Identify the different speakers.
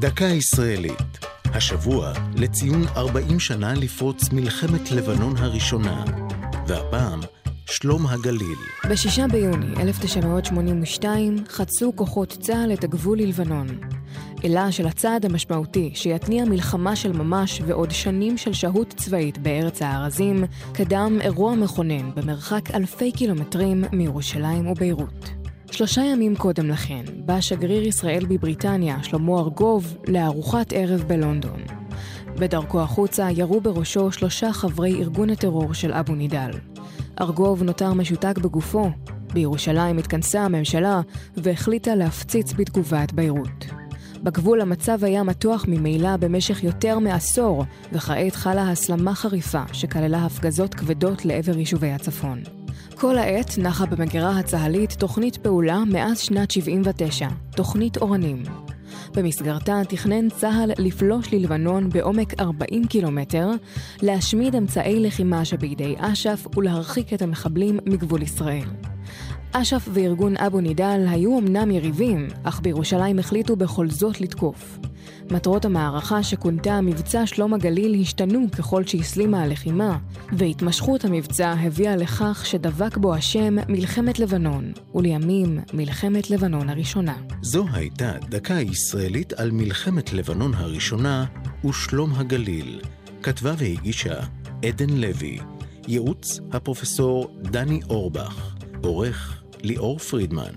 Speaker 1: דקה ישראלית. השבוע לציון 40 שנה לפרוץ מלחמת לבנון הראשונה. והפעם, שלום הגליל.
Speaker 2: בשישה ביוני 1982 חצו כוחות צה"ל את הגבול ללבנון. אלא של הצעד המשמעותי שיתניע מלחמה של ממש ועוד שנים של שהות צבאית בארץ הארזים, קדם אירוע מכונן במרחק אלפי קילומטרים מירושלים וביירות. שלושה ימים קודם לכן בא שגריר ישראל בבריטניה, שלמה ארגוב, לארוחת ערב בלונדון. בדרכו החוצה ירו בראשו שלושה חברי ארגון הטרור של אבו נידאל. ארגוב נותר משותק בגופו. בירושלים התכנסה הממשלה והחליטה להפציץ בתגובה את ביירות. בגבול המצב היה מתוח ממילא במשך יותר מעשור, וכעת חלה הסלמה חריפה שכללה הפגזות כבדות לעבר יישובי הצפון. כל העת נחה במגירה הצה"לית תוכנית פעולה מאז שנת 79, תוכנית אורנים. במסגרתה תכנן צה"ל לפלוש ללבנון בעומק 40 קילומטר, להשמיד אמצעי לחימה שבידי אש"ף ולהרחיק את המחבלים מגבול ישראל. אש"ף וארגון אבו נידאל היו אמנם יריבים, אך בירושלים החליטו בכל זאת לתקוף. מטרות המערכה שכונתה מבצע שלום הגליל השתנו ככל שהסלימה הלחימה, והתמשכות המבצע הביאה לכך שדבק בו השם מלחמת לבנון, ולימים מלחמת לבנון הראשונה.
Speaker 1: זו הייתה דקה ישראלית על מלחמת לבנון הראשונה ושלום הגליל. כתבה והגישה עדן לוי, ייעוץ הפרופסור דני אורבך, עורך ליאור פרידמן.